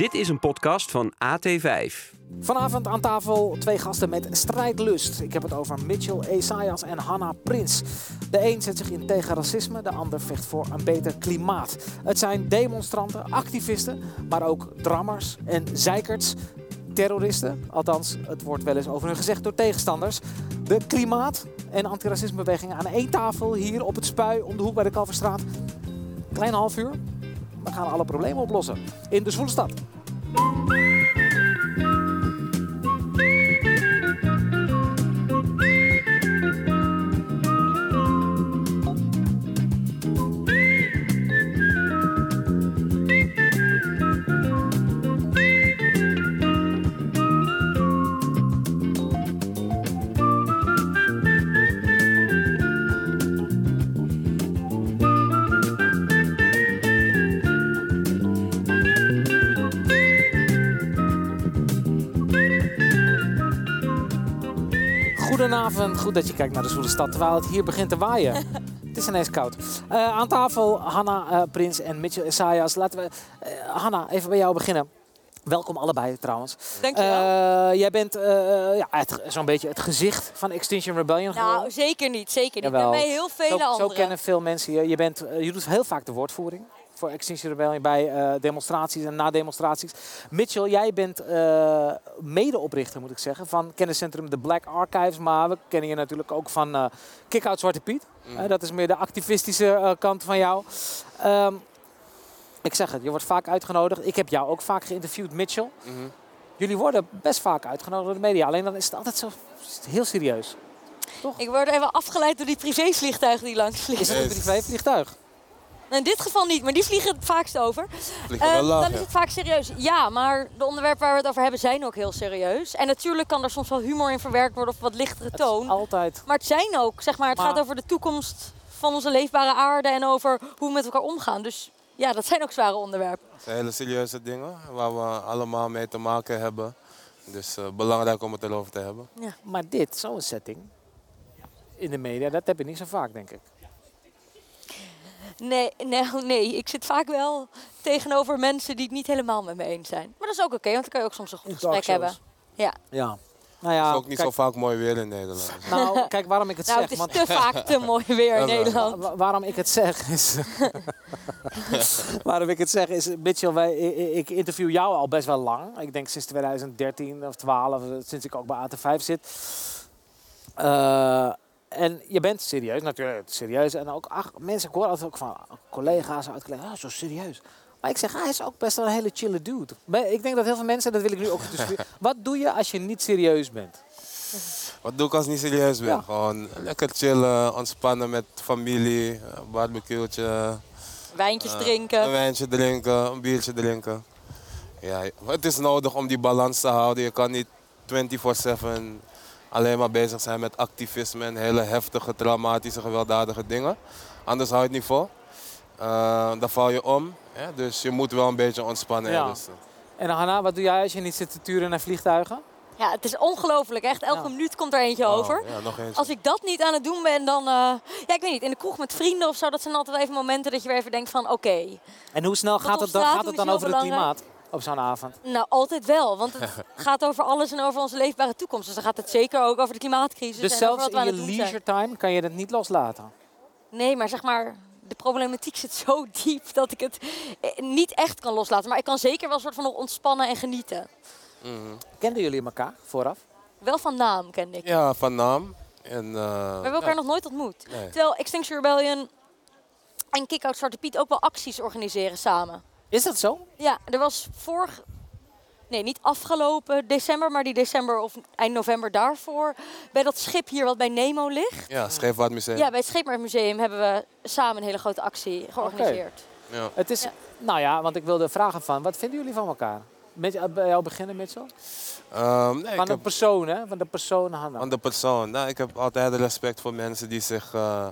Dit is een podcast van AT5. Vanavond aan tafel twee gasten met strijdlust. Ik heb het over Mitchell Esaias en Hanna Prins. De een zet zich in tegen racisme, de ander vecht voor een beter klimaat. Het zijn demonstranten, activisten, maar ook drammers en zeikerts. Terroristen, althans, het wordt wel eens over hun gezegd door tegenstanders. De klimaat- en antiracismebewegingen aan één tafel hier op het spui om de hoek bij de Kalverstraat. Klein half uur, we gaan alle problemen oplossen in de Zwoele Stad. Goed dat je kijkt naar de Zwoele Stad terwijl het hier begint te waaien. het is ineens koud. Eh, aan tafel Hanna eh, Prins en Mitchell Esaias. Laten we, eh, Hanna, even bij jou beginnen. Welkom allebei trouwens. Dankjewel. Eh jij bent ja, zo'n beetje het gezicht van Extinction Rebellion geworden. nou, zeker niet. Zeker niet. Bij mij heel vele zo, zo kennen veel mensen je. Je, bent, je doet heel vaak de woordvoering voor Extinction Rebellion bij eh, demonstraties en na demonstraties. Mitchell, jij bent eh, medeoprichter, moet ik zeggen, van kenniscentrum The Black Archives. Maar we kennen je natuurlijk ook van eh Kick-Out Zwarte Piet. Eh, dat is meer de activistische kant van jou. Ehm, ik zeg het, je wordt vaak uitgenodigd. Ik heb jou ook vaak geïnterviewd, Mitchell. Jullie worden best vaak uitgenodigd door de media. Alleen dan is het altijd zo is het heel serieus. Ik word even afgeleid door die privévliegtuigen die langs Is vliegen. het een privévliegtuig? In dit geval niet, maar die vliegen het vaakst over. Vliegen Eh, wel laag, dan ja. is het vaak serieus. Ja, maar de onderwerpen waar we het over hebben zijn ook heel serieus. En natuurlijk kan er soms wel humor in verwerkt worden of wat lichtere Het is toon. altijd Maar het zijn ook, zeg maar, het Maar- gaat over de toekomst van onze leefbare aarde en over hoe we met elkaar omgaan. Dus ja, dat zijn ook zware onderwerpen. Het zijn hele serieuze dingen waar we allemaal mee te maken hebben. Dus eh, belangrijk om het erover te hebben. Maar dit, zo'n setting in de media, dat heb je niet zo vaak, denk ik. Nee, nee, nee, ik zit vaak wel tegenover mensen die het niet helemaal met me eens zijn. Maar dat is ook oké, want dan kan je ook soms een goed gesprek hebben. Ja. Ja. Nou Het ja, is ook niet kijk, zo vaak mooi weer in Nederland. nou, kijk waarom ik het Nou, zeg. het is want te vaak te mooi weer in Nederland. wa- waarom ik het zeg is. waarom ik het zeg is, Mitchell, wij, ik, ik interview jou al best wel lang. Ik denk sinds 2013 of 12, sinds ik ook bij AT5 zit. Eh, en je bent serieus, natuurlijk serieus. En ook ach, mensen, ik hoor altijd ook van collega's uit collega's, ah, zo serieus. Maar ik zeg, hij is ook best wel een hele chille dude. Maar Ik denk dat heel veel mensen, dat wil ik nu ook dus Wat doe je als je niet serieus bent? Wat doe ik als ik niet serieus ben? Ja. Gewoon lekker chillen, ontspannen met familie, eh, barbecue'tje, Wijntjes eh, drinken. een wijntje drinken, een biertje drinken. Ja, het is nodig om die balans te houden. Je kan niet 24/7 alleen maar bezig zijn met activisme en hele heftige, traumatische, gewelddadige dingen. Anders hou je het niet vol. Eh, dan val je om. Hè? Dus je moet wel een beetje ontspannen. Ja. en rusten. En Hanna, wat doe jij als je niet zit te turen naar vliegtuigen? Ja, het is ongelooflijk. Echt, elke Ja. minuut komt er eentje Oh, over. ja, nog eens. Als ik dat niet aan het doen ben, dan... eh, ja, ik weet niet, in de kroeg met vrienden of zo, dat zijn altijd wel even momenten dat je weer even denkt van, oké. En hoe snel gaat het dan, straat gaat het dan over het klimaat op zo'n avond? Nou, altijd wel, want het gaat over alles en over onze leefbare toekomst. Dus dan gaat het zeker ook over de klimaatcrisis Dus en over zelfs wat we aan in het je leisure time kan je dat niet loslaten? Nee, maar zeg maar, de problematiek zit zo diep dat ik het eh, niet echt kan loslaten. Maar ik kan zeker wel een soort van nog ontspannen en genieten. Mhm. Kenden jullie elkaar vooraf? Wel van naam kende ik. Ja, van naam. En, eh, We hebben elkaar ja, nog nooit ontmoet. nee. Terwijl Extinction Rebellion en Kick-Out Zwarte Piet ook wel acties organiseren samen. Is dat zo? Ja, er was vorig... Nee, niet afgelopen december, maar die december of eind november daarvoor. Bij dat schip hier wat bij Nemo ligt. Ja, Scheepvaartmuseum. Ja, bij het Scheepvaartmuseum hebben we samen een hele grote actie georganiseerd. Ja. Het is, Ja. Nou ja, want ik wilde vragen van, wat vinden jullie van elkaar? Met, eh, bij jou beginnen, Mitchell? Ehm, nee, ik Van de heb- persoon, hè? Van de persoon Hanna. Van de persoon. Nou, ik heb altijd respect voor mensen die zich eh,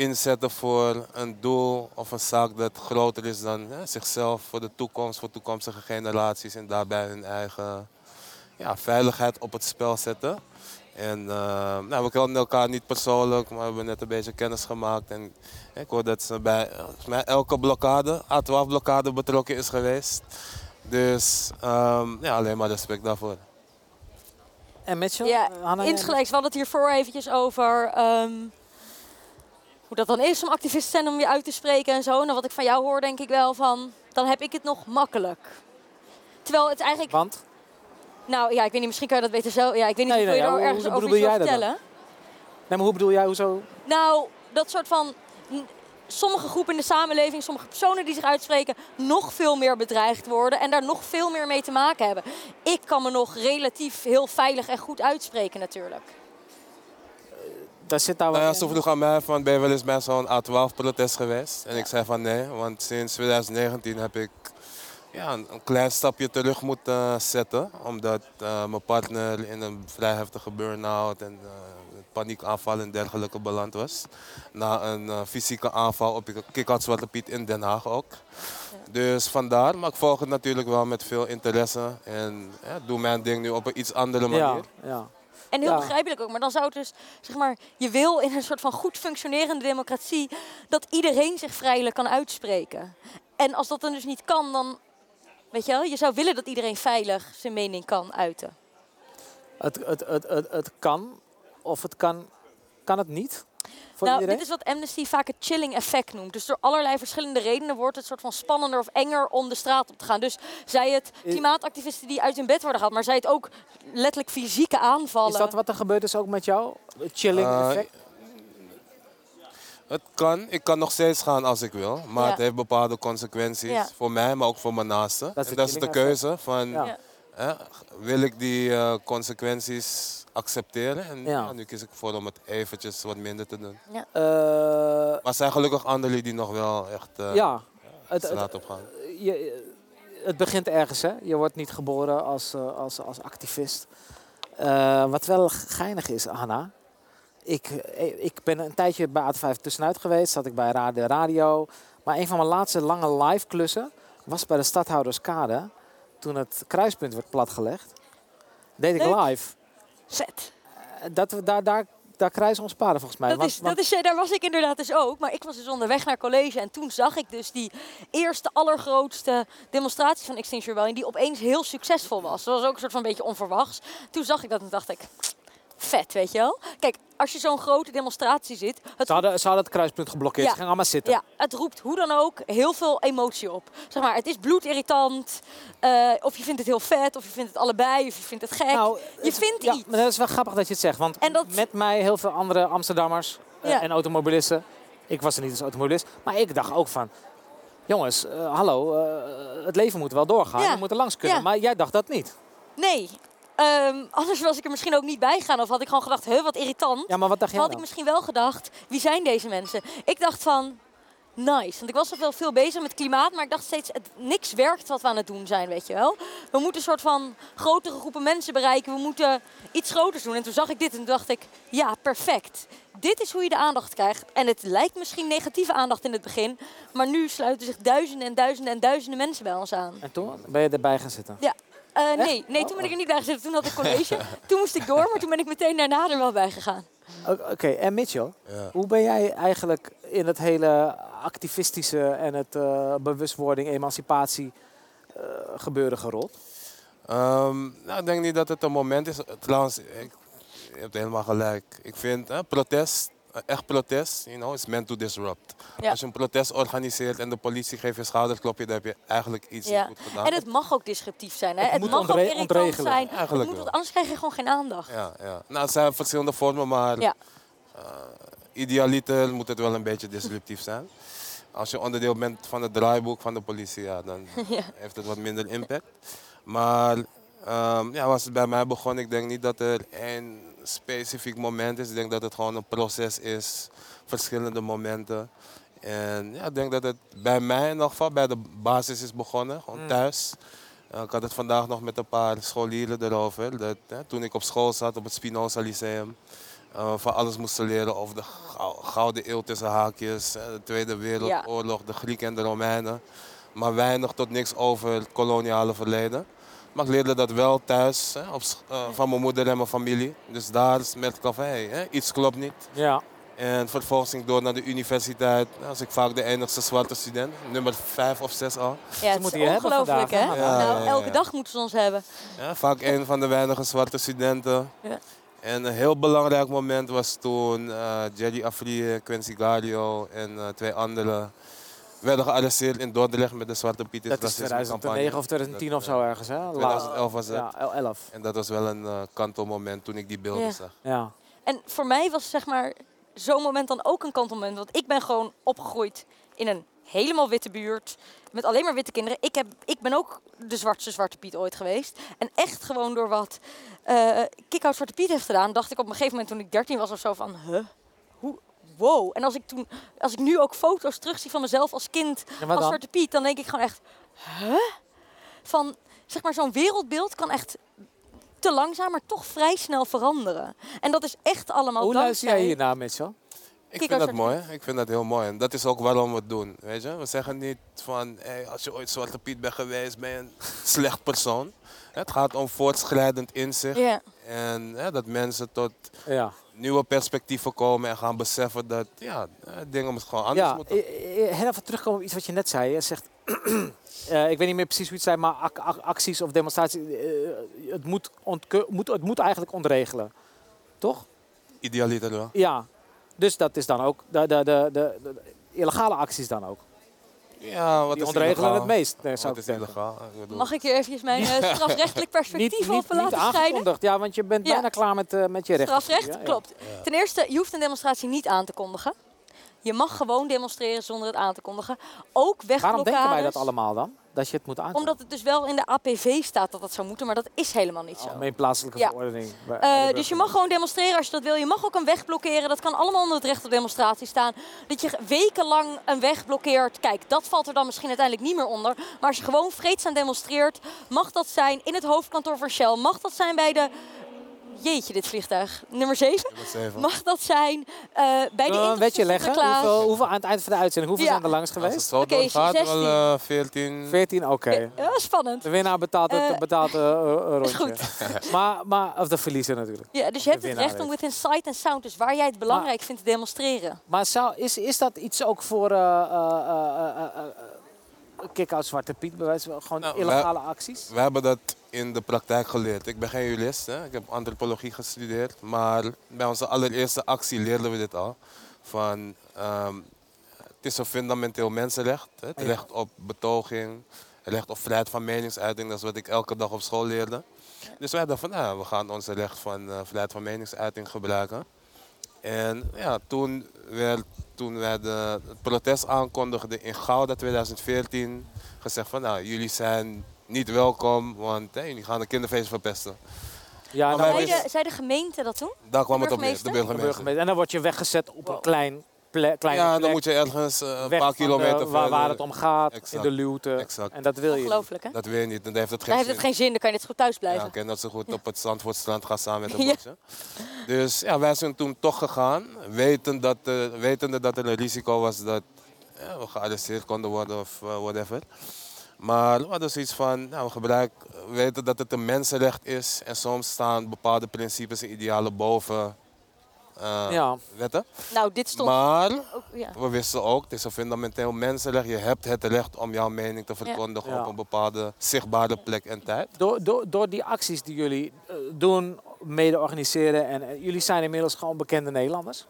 inzetten voor een doel of een zaak dat groter is dan hè, zichzelf, voor de toekomst, voor toekomstige generaties en daarbij hun eigen ja, veiligheid op het spel zetten. En eh, nou, we kennen elkaar niet persoonlijk, maar we hebben net een beetje kennis gemaakt. En ik hoor dat ze bij elke blokkade, A12-blokkade betrokken is geweest. Dus ehm, ja, alleen maar respect daarvoor. En Mitchell? Ja, insgelijks. We hadden het hiervoor eventjes over ehm, hoe dat dan is om activist te zijn om je uit te spreken en zo. En dan wat ik van jou hoor, denk ik wel van, dan heb ik het nog makkelijk. Terwijl het eigenlijk, Want? nou ja, ik weet niet, misschien kan je dat beter zo. Ja, ik weet niet Nee, of nee, je er ergens hoe over iets wil dat dan? vertellen. Nee, maar hoe bedoel jij? Hoezo? Nou, dat soort van sommige groepen in de samenleving, sommige personen die zich uitspreken, nog veel meer bedreigd worden en daar nog veel meer mee te maken hebben. Ik kan me nog relatief heel veilig en goed uitspreken natuurlijk. Daar zit daar Nou ja, ze vroeg aan mij van, ben je wel eens bij zo'n A12-protest geweest? En ik zei van nee, want sinds 2019 heb ik ja, een, een klein stapje terug moeten zetten. Omdat eh, mijn partner in een vrij heftige burn-out en eh, paniekaanval en dergelijke beland was. Na een eh, fysieke aanval op Kik had Zwarte Piet in Den Haag ook. Dus vandaar, maar ik volg het natuurlijk wel met veel interesse. En ja, doe mijn ding nu op een iets andere manier. Ja, ja. En heel Ja. begrijpelijk ook. Maar dan zou het dus, zeg maar, je wil in een soort van goed functionerende democratie dat iedereen zich vrijelijk kan uitspreken. En als dat dan dus niet kan, dan, weet je wel, je zou willen dat iedereen veilig zijn mening kan uiten. Het, het, het, het, het kan, of het kan, kan het niet voor nou, iedereen? dit is wat Amnesty vaak het chilling effect noemt. Dus door allerlei verschillende redenen wordt het soort van spannender of enger om de straat op te gaan. Dus zij het klimaatactivisten die uit hun bed worden gehaald, maar zij het ook letterlijk fysieke aanvallen. Is dat wat er gebeurd is ook met jou? Het chilling Eh, effect? Het kan. Ik kan nog steeds gaan als ik wil. Maar Ja. het heeft bepaalde consequenties. Ja. Voor mij, maar ook voor mijn naasten. Dat is en de dat is de keuze van... Ja. Hè, wil ik die eh, consequenties accepteren? En Ja. ja, nu kies ik voor om het eventjes wat minder te doen. Eh, Maar er zijn gelukkig anderen die nog wel echt eh ja, het, het, op gaan. je, het begint ergens, hè? Je wordt niet geboren als, eh, als, als activist. Eh, wat wel geinig is, Hanna. Ik, ik ben een tijdje bij AT5 tussenuit geweest. Zat ik bij Ra- de radio. Maar een van mijn laatste lange live klussen was bij de Stadhouderskade. Toen het kruispunt werd platgelegd. Deed ik Leuk. live. Vet. Eh, Dat, daar, daar, daar kruisen ons paden volgens mij. Dat Want- is, want- dat is, daar was ik inderdaad dus ook. Maar ik was dus onderweg naar college. En toen zag ik dus die eerste allergrootste demonstratie van Extinction Rebellion. Die opeens heel succesvol was. Dat was ook een soort van beetje onverwachts. Toen zag ik dat en dacht ik, vet weet je wel. Kijk, als je zo'n grote demonstratie zit. Het Ze hadden, ze hadden het kruispunt geblokkeerd. Ja. Ze gingen allemaal zitten. Ja, het roept hoe dan ook heel veel emotie op. Zeg maar, het is bloedirritant. eh, of je vindt het heel vet, of je vindt het allebei, of je vindt het gek. Nou, je het- vindt ja, iets. maar dat is wel grappig dat je het zegt. Want En dat- met mij heel veel andere Amsterdammers eh, Ja. en automobilisten. Ik was er niet als automobilist. Maar ik dacht ook van... Jongens, eh, hallo, het leven moet wel doorgaan. Ja. We moeten langs kunnen. Ja. Maar jij dacht dat niet. Nee. Ehm, anders was ik er misschien ook niet bij gegaan. Of had ik gewoon gedacht, huh, wat irritant. Ja, maar wat dacht jij had ik misschien wel gedacht, wie zijn deze mensen? Ik dacht van, nice. Want ik was al wel veel bezig met klimaat, maar ik dacht steeds, het, niks werkt wat we aan het doen zijn, weet je wel. We moeten een soort van grotere groepen mensen bereiken. We moeten iets groters doen. En toen zag ik dit en toen dacht ik, ja, perfect. Dit is hoe je de aandacht krijgt. En het lijkt misschien negatieve aandacht in het begin, maar nu sluiten zich duizenden en duizenden en duizenden mensen bij ons aan. En toen ben je erbij gaan zitten. Ja. Eh, nee, nee, toen ben ik er niet bij gezeten. Toen had ik college. toen moest ik door, maar toen ben ik meteen daarna er wel bij gegaan. Oké, en Mitchell, Ja. hoe ben jij eigenlijk in het hele activistische en het eh, bewustwording, emancipatie eh, gebeuren gerold? Ehm, nou, ik denk niet dat het een moment is. Trouwens, ik, je hebt helemaal gelijk. Ik vind hè, protest, echt protest, you know, is meant to disrupt. Ja. Als je een protest organiseert en de politie geeft je schouderklopje, dan heb je eigenlijk iets Ja. niet goed gedaan. En het mag ook disruptief zijn. Hè? Het Het, moet mag ontre- ook irritant zijn. Eigenlijk het moet, wel. anders krijg je gewoon geen aandacht. Ja, ja. Nou, het zijn verschillende vormen, maar Ja. eh, idealiter moet het wel een beetje disruptief zijn. Als je onderdeel bent van het draaiboek van de politie, ja, dan Ja. heeft het wat minder impact. Maar ehm, ja, was het bij mij begon, ik denk niet dat er één specifiek moment is. Ik denk dat het gewoon een proces is, verschillende momenten. En ja, ik denk dat het bij mij in ieder geval bij de basis is begonnen, gewoon Mm. thuis. Eh, ik had het vandaag nog met een paar scholieren erover. Dat, hè, toen ik op school zat op het Spinoza Lyceum, eh, van alles moesten leren over de gou- Gouden Eeuw tussen haakjes, hè, de Tweede Wereldoorlog, de Grieken en de Romeinen. Maar weinig tot niks over het koloniale verleden. Maar ik leerde dat wel thuis, hè, op, eh, van mijn moeder en mijn familie. Dus daar merkte ik al van, hey, hè, iets klopt niet. Ja. En vervolgens ging ik door naar de universiteit. Nou, was ik vaak de enigste zwarte student. Nummer vijf of zes al. Ja, het is je hebben ongelooflijk, hè? Ja, nou, elke ja. dag moeten ze ons hebben. Ja, vaak een van de weinige zwarte studenten. Ja. En een heel belangrijk moment was toen eh, Jerry Afrië, Quincy Gario en eh, twee anderen werden gearresteerd in Dordrecht met de Zwarte Piet is Dat is racisme 2009 campagne. of 2010 Dat, of zo ergens, hè? La- 2011 was het. Ja, 11. En dat was wel een eh, kantelmoment toen ik die beelden Ja. zag. Ja. En voor mij was zeg maar zo'n moment dan ook een kantelmoment. Want ik ben gewoon opgegroeid in een helemaal witte buurt. Met alleen maar witte kinderen. Ik, heb, ik ben ook de zwartste Zwarte Piet ooit geweest. En echt gewoon door wat eh Kick-Out Zwarte Piet heeft gedaan... dacht ik op een gegeven moment toen ik 13 was of zo van... Huh? Hoe? Wow. En als ik, toen, als ik nu ook foto's terugzie van mezelf als kind Ja, als? Zwarte Piet... dan denk ik gewoon echt... Huh? Van, zeg maar, zo'n wereldbeeld kan echt te langzaam, maar toch vrij snel veranderen. En dat is echt allemaal Hoe luister dankzij... jij hiernaar, Mitchell? Ik vind dat mooi. Ik vind dat heel mooi. En dat is ook waarom we het doen. Weet je? We zeggen niet van hey, als je ooit Zwarte Piet bent geweest, ben je een slecht persoon. Het gaat om voortschrijdend inzicht. Ja. En hè, dat mensen tot Ja. Nieuwe perspectieven komen en gaan beseffen dat ja, eh, dingen gewoon anders Ja, moeten. eh, eh, heel even terugkomen op iets wat je net zei. Je zegt, ik weet niet meer precies hoe het zei, maar ac- ac- acties of demonstraties, het, moet moet, het moet eigenlijk ontregelen. Toch? Idealiter wel. Ja. Dus dat is dan ook, de, de, de illegale acties dan ook. Ja, wat Die is ontregelen het meest, eh, zou Wat ik is denken. illegaal? Ik bedoel, Mag ik hier even mijn eh, strafrechtelijk perspectief Niet, niet, op niet laten schijnen? aangekondigd, ja, want je bent Ja. bijna klaar met, eh, met je rechten. Strafrecht, Ja, ja. klopt. Ten eerste, je hoeft een demonstratie niet aan te kondigen. Je mag gewoon demonstreren zonder het aan te kondigen. Ook wegblokkades. Waarom denken wij dat allemaal dan? Dat je het moet aankondigen? Omdat het dus wel in de APV staat dat dat zou moeten, maar dat is helemaal niet zo. Algemeen plaatselijke Ja. verordening. Eh, dus je mag gewoon demonstreren als je dat wil. Je mag ook een weg blokkeren. Dat kan allemaal onder het recht op demonstratie staan. Dat je wekenlang een weg blokkeert. Kijk, dat valt er dan misschien uiteindelijk niet meer onder. Maar als je gewoon vreedzaam demonstreert, mag dat zijn in het hoofdkantoor van Shell. Mag dat zijn bij de... Jeetje, dit vliegtuig. Nummer 7. dat is even. Mag dat zijn eh, bij de een wetje Intercity leggen? Hoeveel, hoeveel aan het eind van de uitzending? Hoeveel Ja. zijn er langs Als het geweest? zo Oké, doorgaat, 16. wel eh 14. 14, oké. Ja, spannend. De winnaar betaalt het, Eh, betaalt, eh, rondje. maar, maar, of de verliezer natuurlijk. Ja, dus je hebt het recht om within sight en sound, dus waar jij het belangrijk vindt, te demonstreren. Maar zou, is, is dat iets ook voor kick-out Zwarte Piet? Bij wijze van gewoon Nou, illegale acties? We hebben dat in de praktijk geleerd. Ik ben geen jurist, hè. ik heb antropologie gestudeerd. Maar bij onze allereerste actie leerden we dit al. Van, ehm, het is een fundamenteel mensenrecht. Hè. Het recht op betoging, het recht op vrijheid van meningsuiting. Dat is wat ik elke dag op school leerde. Dus wij dachten van, nou, we gaan ons recht van eh, vrijheid van meningsuiting gebruiken. En ja, toen, werd, toen de, het protest aankondigden in Gouda 2014, gezegd van nou, jullie zijn niet welkom, want hè, jullie gaan de kinderfeest verpesten. Ja, Zei de, zei de gemeente dat toen? Daar kwam het op neer, de burgemeester? de burgemeester. burgemeester. En dan word je weggezet op een klein, kleine Ja, dan plek, moet je ergens eh, een paar kilometer de- waar, verder. waar het om gaat, in de luwte. Exact. En dat wil je niet. Ongelooflijk, hè? Dat weet je niet, dan heeft het Dan geen heeft zin. het geen zin, dan kan je net zo goed thuis Ja, blijven. ik ken dat zo goed op het Zandvoortstrand gaan samen met een Ja. bosje. Dus ja, wij zijn toen toch gegaan, weten dat, eh, wetende dat er een risico was dat ja, we gearresteerd konden worden of eh, whatever. Maar we hadden zoiets van, nou, we gebruiken, we weten dat het een mensenrecht is en soms staan bepaalde principes en idealen boven eh, Ja. wetten. Nou, dit stond Maar ook... Ja. we wisten ook, het is een fundamenteel mensenrecht. Je hebt het recht om jouw mening te verkondigen Ja. op een bepaalde zichtbare plek en tijd. Door, door, door die acties die jullie eh, doen, mede organiseren. En jullie zijn inmiddels gewoon bekende Nederlanders.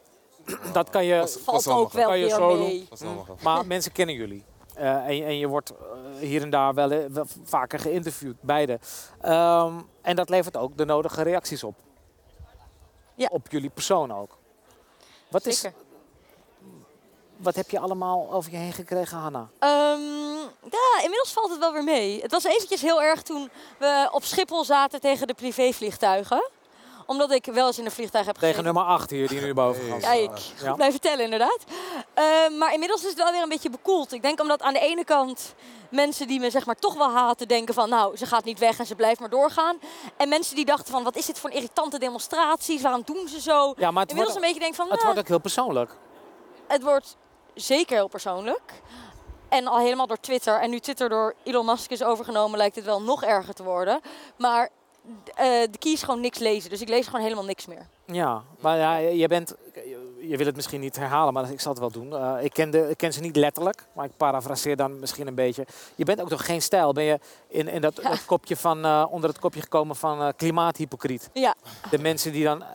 Dat kan je, Valt ook wel Kan je zo mee. Sommigen. maar mensen kennen jullie. Eh, en, je- en je wordt hier en daar wel, wel vaker geïnterviewd, beide. Ehm, en dat levert ook de nodige reacties op. Ja. Op jullie persoon ook. Wat, is, Zeker. wat heb je allemaal over je heen gekregen, Hanna? Ehm, ja, inmiddels valt het wel weer mee. Het was eventjes heel erg toen we op Schiphol zaten tegen de privévliegtuigen. Omdat ik wel eens in een vliegtuig heb Tegen gezeten. nummer 8 hier, die nu boven gaat. Kijk, Ja. goed blijven tellen inderdaad. Ehm, maar inmiddels is het wel weer een beetje bekoeld. Ik denk omdat aan de ene kant mensen die me zeg maar toch wel haten denken van... nou, ze gaat niet weg en ze blijft maar doorgaan. En mensen die dachten van, wat is dit voor een irritante demonstraties? Waarom doen ze zo? Ja, maar het Inmiddels wordt, een beetje denk van, het nou, wordt ook heel persoonlijk. het wordt zeker heel persoonlijk. En al helemaal door Twitter. En nu Twitter door Elon Musk is overgenomen, lijkt het wel nog erger te worden. Maar eh, de key is gewoon niks lezen. Dus ik lees gewoon helemaal niks meer. Ja, maar ja, je bent, je wil het misschien niet herhalen, maar ik zal het wel doen. Eh, ik, ken de, ik ken ze niet letterlijk, maar ik parafraseer dan misschien een beetje. Je bent ook nog geen stijl. Ben je in, in dat, dat kopje van, eh, onder het kopje gekomen van eh, klimaathypocriet? Ja, De mensen die dan, eh,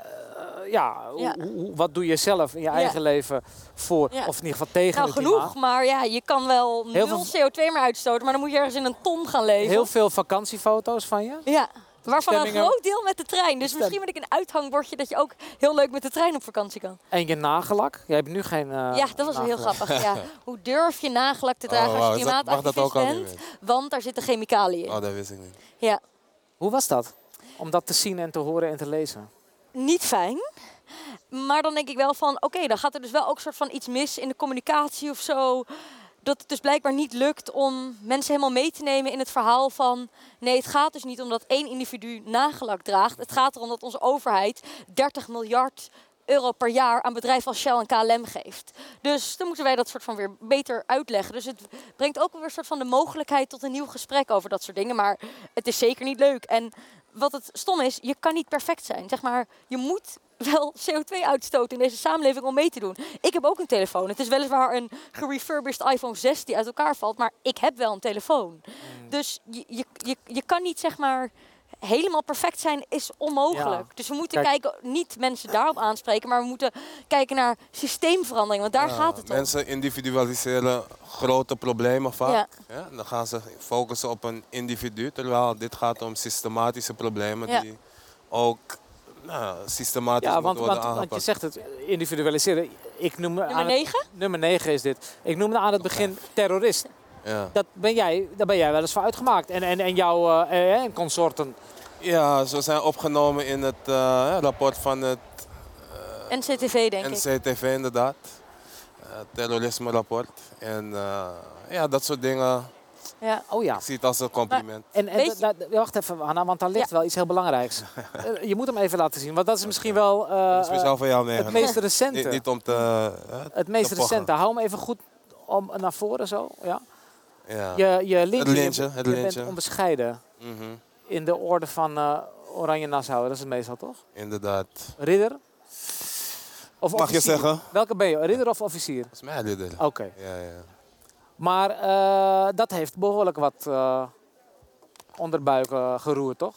ja, Ja. hoe- hoe- wat doe je zelf in je eigen leven voor, Ja. of in ieder geval tegen nou het klimaat? genoeg, maar ja, je kan wel Heel nul veel- CO2 meer uitstoten, maar dan moet je ergens in een ton gaan leven. Heel veel vakantiefoto's van je. Ja, waarvan een groot deel met de trein. Dus misschien moet ik een uithangbordje dat je ook heel leuk met de trein op vakantie kan. En je nagellak. Jij hebt nu geen eh, ja, dat was wel heel grappig. Ja. Hoe durf je nagelak te dragen Oh, als wauw, je klimaatactivist al niet bent? Want daar zitten chemicaliën in. Oh, dat wist ik niet. Ja, Hoe was dat? Om dat te zien en te horen en te lezen. niet fijn. Maar dan denk ik wel van, oké, dan gaat er dus wel ook soort van iets mis in de communicatie of zo. Dat het dus blijkbaar niet lukt om mensen helemaal mee te nemen in het verhaal van... Nee, het gaat dus niet om dat één individu nagelak draagt. Het gaat erom dat onze overheid 30 miljard euro per jaar aan bedrijven als Shell en KLM geeft. Dus dan moeten wij dat soort van weer beter uitleggen. Dus het brengt ook weer een soort van de mogelijkheid tot een nieuw gesprek over dat soort dingen. Maar het is zeker niet leuk. En wat het stom is, je kan niet perfect zijn. Zeg maar, je moet wel CO2 uitstoten in deze samenleving om mee te doen. Ik heb ook een telefoon. Het is weliswaar een gerefurbished iPhone 6 die uit elkaar valt, maar ik heb wel een telefoon. Dus je, je, je, je kan niet zeg maar helemaal perfect zijn is onmogelijk. Ja. Dus we moeten Kijk- kijken, niet mensen daarop aanspreken, maar we moeten kijken naar systeemverandering, want daar Ja, gaat het om. Mensen individualiseren grote problemen vaak. Ja. Ja. dan gaan ze focussen op een individu, terwijl dit gaat om systematische problemen Ja. die ook nou, systematisch Ja, want, want, want je zegt het individualiseren. Ik noem Nummer aan het- 9? nummer 9 is dit. Ik noemde aan het begin terrorist. Ja. Dat ben jij, daar ben jij wel eens voor uitgemaakt. En, en, en jouw eh, eh, en consorten. ja, zo zijn opgenomen in het eh, rapport van het NCTV denk ik. NCTV inderdaad. Eh terrorisme rapport. En eh, ja, dat soort dingen. Ja. Oh ja. Ik zie het als een compliment. En, en Weet da- da- wacht even, Hanna, want daar ligt wel iets heel belangrijks. Je moet hem even laten zien, want dat is misschien wel eh, Speciaal voor jou het meest recente. Niet, niet om te... eh, het meest te recente. Hou hem even goed om, naar voren zo. Ja. Ja. Je, je lintje, je- lintje, het je lintje. bent onbescheiden Mhm, in de orde van eh, Oranje Nassau. Dat is het meestal toch? Inderdaad. Ridder? Of Mag je zeggen? Welke ben je? Ridder of officier? Dat is mij ridder. Oké. Ja, ja. Maar eh, dat heeft behoorlijk wat eh onderbuik eh, geroerd, toch?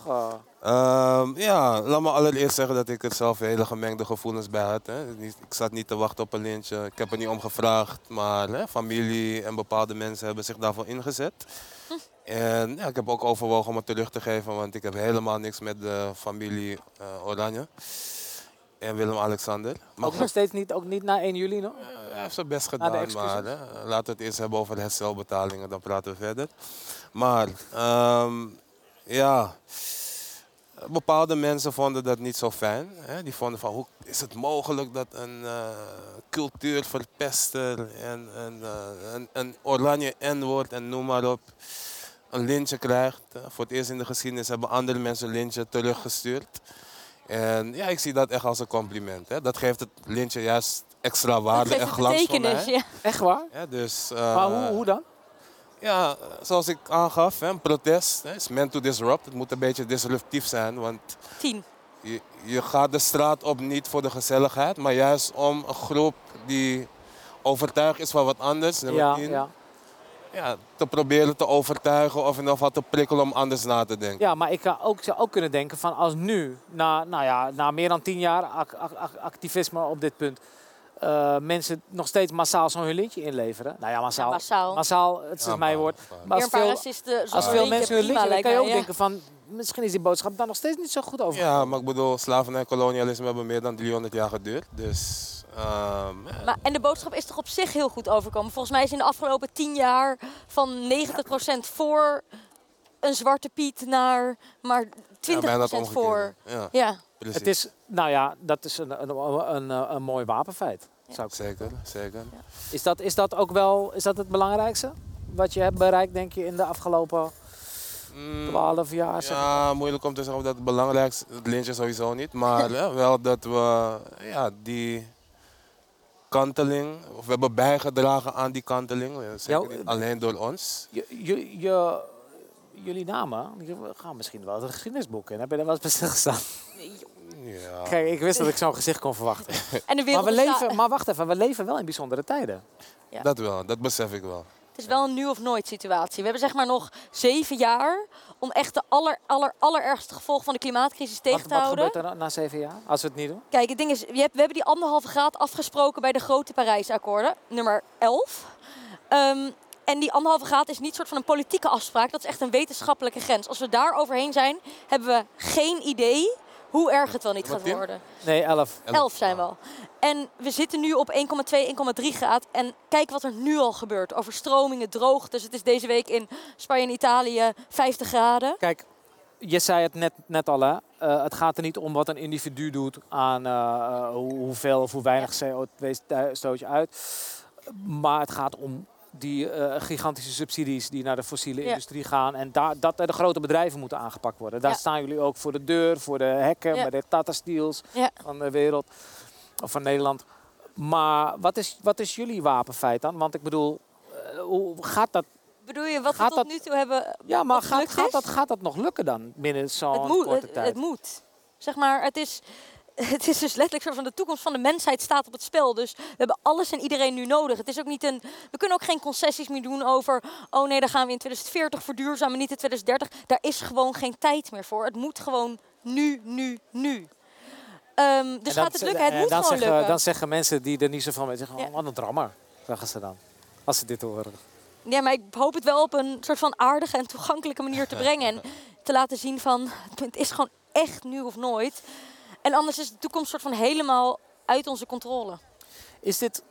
Ehm, ja, laat me allereerst zeggen dat ik er zelf hele gemengde gevoelens bij had. Hè. Ik zat niet te wachten op een lintje. Ik heb er niet om gevraagd, maar hè, familie en bepaalde mensen hebben zich daarvoor ingezet. En ja, ik heb ook overwogen om het terug te geven, want ik heb helemaal niks met de familie eh, Oranje. En Willem-Alexander. Maar ook nog steeds niet, ook niet na 1 juli nog? hij heeft zijn best de gedaan, maar hè, laten we het eerst hebben over herstelbetalingen, dan praten we verder. Maar ehm, ja, bepaalde mensen vonden dat niet zo fijn. Hè? Die vonden van hoe is het mogelijk dat een eh, cultuurverpester en een, eh, een, een oranje N-woord en noem maar op een lintje krijgt. Voor het eerst in de geschiedenis hebben andere mensen een lintje teruggestuurd. En ja, ik zie dat echt als een compliment. Hè? Dat geeft het lintje juist extra Dat waarde geeft en glans voor betekenis, mij. ja. Echt waar? Ja, dus, eh, maar hoe, hoe dan? Ja, zoals ik aangaf, hè, een protest hè, is meant to disrupt. Het moet een beetje disruptief zijn, want Tien. je, je gaat de straat op niet voor de gezelligheid, maar juist om een groep die overtuigd is van wat anders, nummer Ja, 10, ja. ja, te proberen te overtuigen of in ieder geval te prikkelen om anders na te denken. ja, maar ik kan ook, zou ook kunnen denken van als nu, na, nou ja, na meer dan tien jaar ac- ac- ac- activisme op dit punt, eh, mensen nog steeds massaal zo'n hun lintje inleveren. Nou ja, massaal. Ja, massaal. Massaal, het is Ja, mijn woord. maar- als een paar veel, racisten. als veel mensen hun prima, lintje, dan kan je ook denken van, misschien is die boodschap daar nog steeds niet zo goed over. Ja, maar ik bedoel, slavernij en kolonialisme hebben meer dan 300 jaar geduurd. Dus ehm. Maar, en de boodschap is toch op zich heel goed overkomen. Volgens mij is in de afgelopen tien jaar van 90% voor een zwarte piet naar maar 20% ja, bijna het omgekeerde. voor. Ja, Ja, precies. Het is, nou ja, dat is een, een, een, een, mooi wapenfeit. Zou ik zeggen. Zeker, zeker. Is dat, is dat ook wel is dat het belangrijkste? Wat je hebt bereikt, denk je, in de afgelopen Mm, 12 jaar? zeg maar? Ja, moeilijk om te zeggen of dat het belangrijkste het lintje sowieso niet. Maar hè, wel dat we ja, die kanteling, of we hebben bijgedragen aan die kanteling. eh, Zeker niet alleen door ons. Je, je, je, jullie namen die gaan misschien wel het geschiedenisboek in. Heb je daar wel eens bij stilgestaan? Ja. Kijk, ik wist dat ik zo'n gezicht kon verwachten. En de Maar, we leven, maar wacht even, we leven wel in bijzondere tijden. Ja. Dat wel, dat besef ik wel. Het is wel een nu of nooit situatie. We hebben zeg maar nog zeven jaar om echt de aller, aller, allerergste gevolgen van de klimaatcrisis tegen Wat, te wat houden. gebeurt er na- na zeven jaar, als we het niet doen? Kijk, het ding is, je hebt, we hebben die anderhalve graad afgesproken bij de grote Parijsakkoorden, nummer 11. Ehm, en die anderhalve graad is niet soort van een politieke afspraak, dat is echt een wetenschappelijke grens. Als we daar overheen zijn, hebben we geen idee hoe erg het wel niet gaat worden. Nee, elf. 11 zijn we al. En we zitten nu op 1,2, 1,3 graad. En kijk wat er nu al gebeurt. Overstromingen, droogtes. Het is deze week in Spanje en Italië 50 graden. Kijk, je zei het net, net al, hè? Eh, het gaat er niet om wat een individu doet aan eh, eh, hoe- hoeveel of hoe weinig CO2 stoot je uit. Maar het gaat om die eh, gigantische subsidies die naar de fossiele Ja. industrie gaan. En daar, dat de grote bedrijven moeten aangepakt worden. Daar Ja. staan jullie ook voor de deur, voor de hekken, Ja. bij de Tata Steels van de wereld. Of van Nederland. Maar wat is, wat is jullie wapenfeit dan? Want ik bedoel, eh, hoe gaat dat? Bedoel je wat we Gaat tot dat- nu toe hebben Ja, maar gaat, gaat, dat, gaat dat nog lukken dan binnen zo'n korte het, tijd? het moet. Zeg maar, het is, het is dus letterlijk zo van de toekomst van de mensheid staat op het spel. Dus we hebben alles en iedereen nu nodig. Het is ook niet een, we kunnen ook geen concessies meer doen over, oh nee, dan gaan we in 2040 verduurzamen, niet in 2030. Daar is gewoon geen tijd meer voor. Het moet gewoon nu, nu, nu. Ehm, dus dan gaat het lukken? Het moet dan gewoon zeggen, lukken. Dan zeggen mensen die er niet zo van weten, zeggen, Ja. oh, wat een drammer, zeggen ze dan. Als ze dit horen. Ja, maar ik hoop het wel op een soort van aardige en toegankelijke manier te brengen. En te laten zien van, het is gewoon echt nu of nooit. En anders is de toekomst soort van helemaal uit onze controle. Is dit...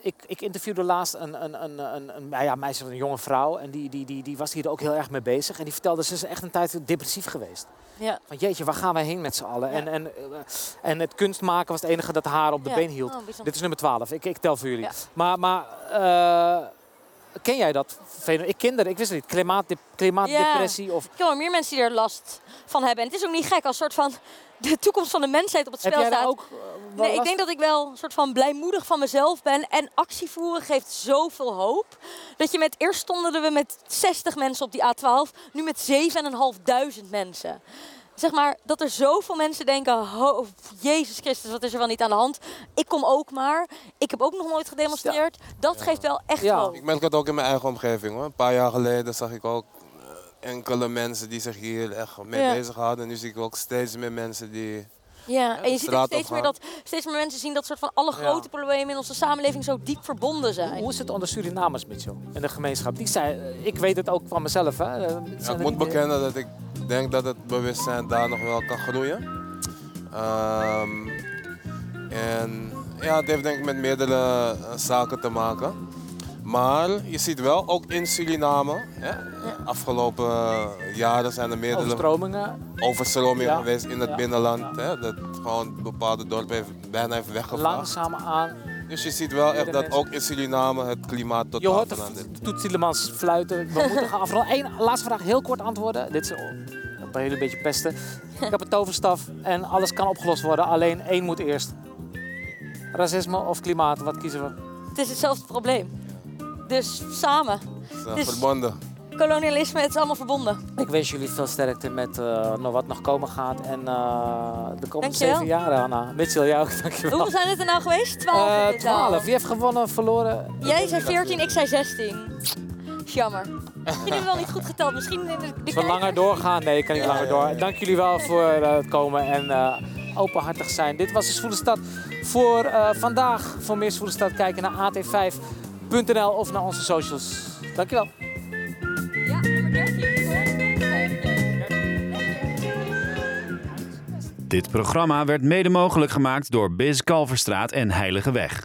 Ik, ik interviewde laatst een, een, een, een, een nou ja, meisje, een jonge vrouw. En die, die, die, die was hier ook heel erg mee bezig. En die vertelde, ze is echt een tijd depressief geweest. Ja. Van jeetje, waar gaan wij heen met z'n allen? Ja. En, en, eh, en het kunstmaken was het enige dat haar op de been hield. Oh. Dit is nummer 12. Ik, ik tel voor jullie. Maar, maar eh, ken jij dat? Ik ken dat, ik wist het niet. Klimaatdep- klimaatdepressie of... Ik ken wel meer mensen die er last van hebben. En het is ook niet gek als soort van de toekomst van de mensheid op het spel staat. ook... eh, Nee, ik denk dat ik wel een soort van blijmoedig van mezelf ben. En actie voeren geeft zoveel hoop. Dat je met, eerst stonden we met 60 mensen op die A12. Nu met 7.500 mensen. Zeg maar, dat er zoveel mensen denken, Jezus Christus, wat is er wel niet aan de hand? Ik kom ook maar. Ik heb ook nog nooit gedemonstreerd. Dat geeft wel echt Ja. hoop. Ik merk het ook in mijn eigen omgeving hoor. Een paar jaar geleden zag ik ook eh, enkele mensen die zich hier echt mee Ja. bezig hadden. Nu zie ik ook steeds meer mensen die... Ja, en je ziet ook steeds meer, dat, steeds meer mensen zien dat soort van alle grote problemen in onze samenleving zo diep verbonden zijn. Hoe is het onder Surinamers, Mitchell? In de gemeenschap. Die ik weet het ook van mezelf. Hè. Ja, ik moet bekennen dat ik denk dat het bewustzijn daar nog wel kan groeien. Ehm, en ja, het heeft denk ik met meerdere eh, zaken te maken. Maar je ziet wel, ook in Suriname, hè, afgelopen jaren zijn er meerdere Overstromingen. overstromingen Ja. geweest in het Ja. binnenland. Hè, dat gewoon bepaalde dorpen heeft, bijna heeft weggevaagd. Langzaam aan. Dus je ziet wel echt dat ook in Suriname het klimaat Je totaal hoort de verandert. Toet Tielemans fluiten. We moeten gaan afronden. Eén laatste vraag, heel kort antwoorden. Dit is op een hele beetje pesten. Ik heb een toverstaf en alles kan opgelost worden. Alleen één moet eerst. Racisme of klimaat, wat kiezen we? Het is hetzelfde probleem. Dus samen. Dus- verbonden. Kolonialisme, het is allemaal verbonden. Ik wens jullie veel sterkte met eh, nog wat nog komen gaat. En eh, de komende Dankjewel. zeven jaar, Anna. Mitchell, jou ook, dankjewel. Hoeveel zijn het er nou geweest? Twaalf? Eh, totaal. 12. Wie heeft gewonnen, verloren? Jij zei 14, ik zei 16. Is jammer. Misschien hebben we wel niet goed geteld. Misschien in de, de Als we langer doorgaan, nee, ik kan niet langer door. Dank jullie wel voor het komen en eh, openhartig zijn. Dit was de Zwoele Stad voor eh, vandaag. Voor meer Zwoele Stad kijken naar at5.nl of naar onze socials. Dankjewel. Ja, nummer 13. Dit programma werd mede mogelijk gemaakt door Biz Kalverstraat en Heilige Weg.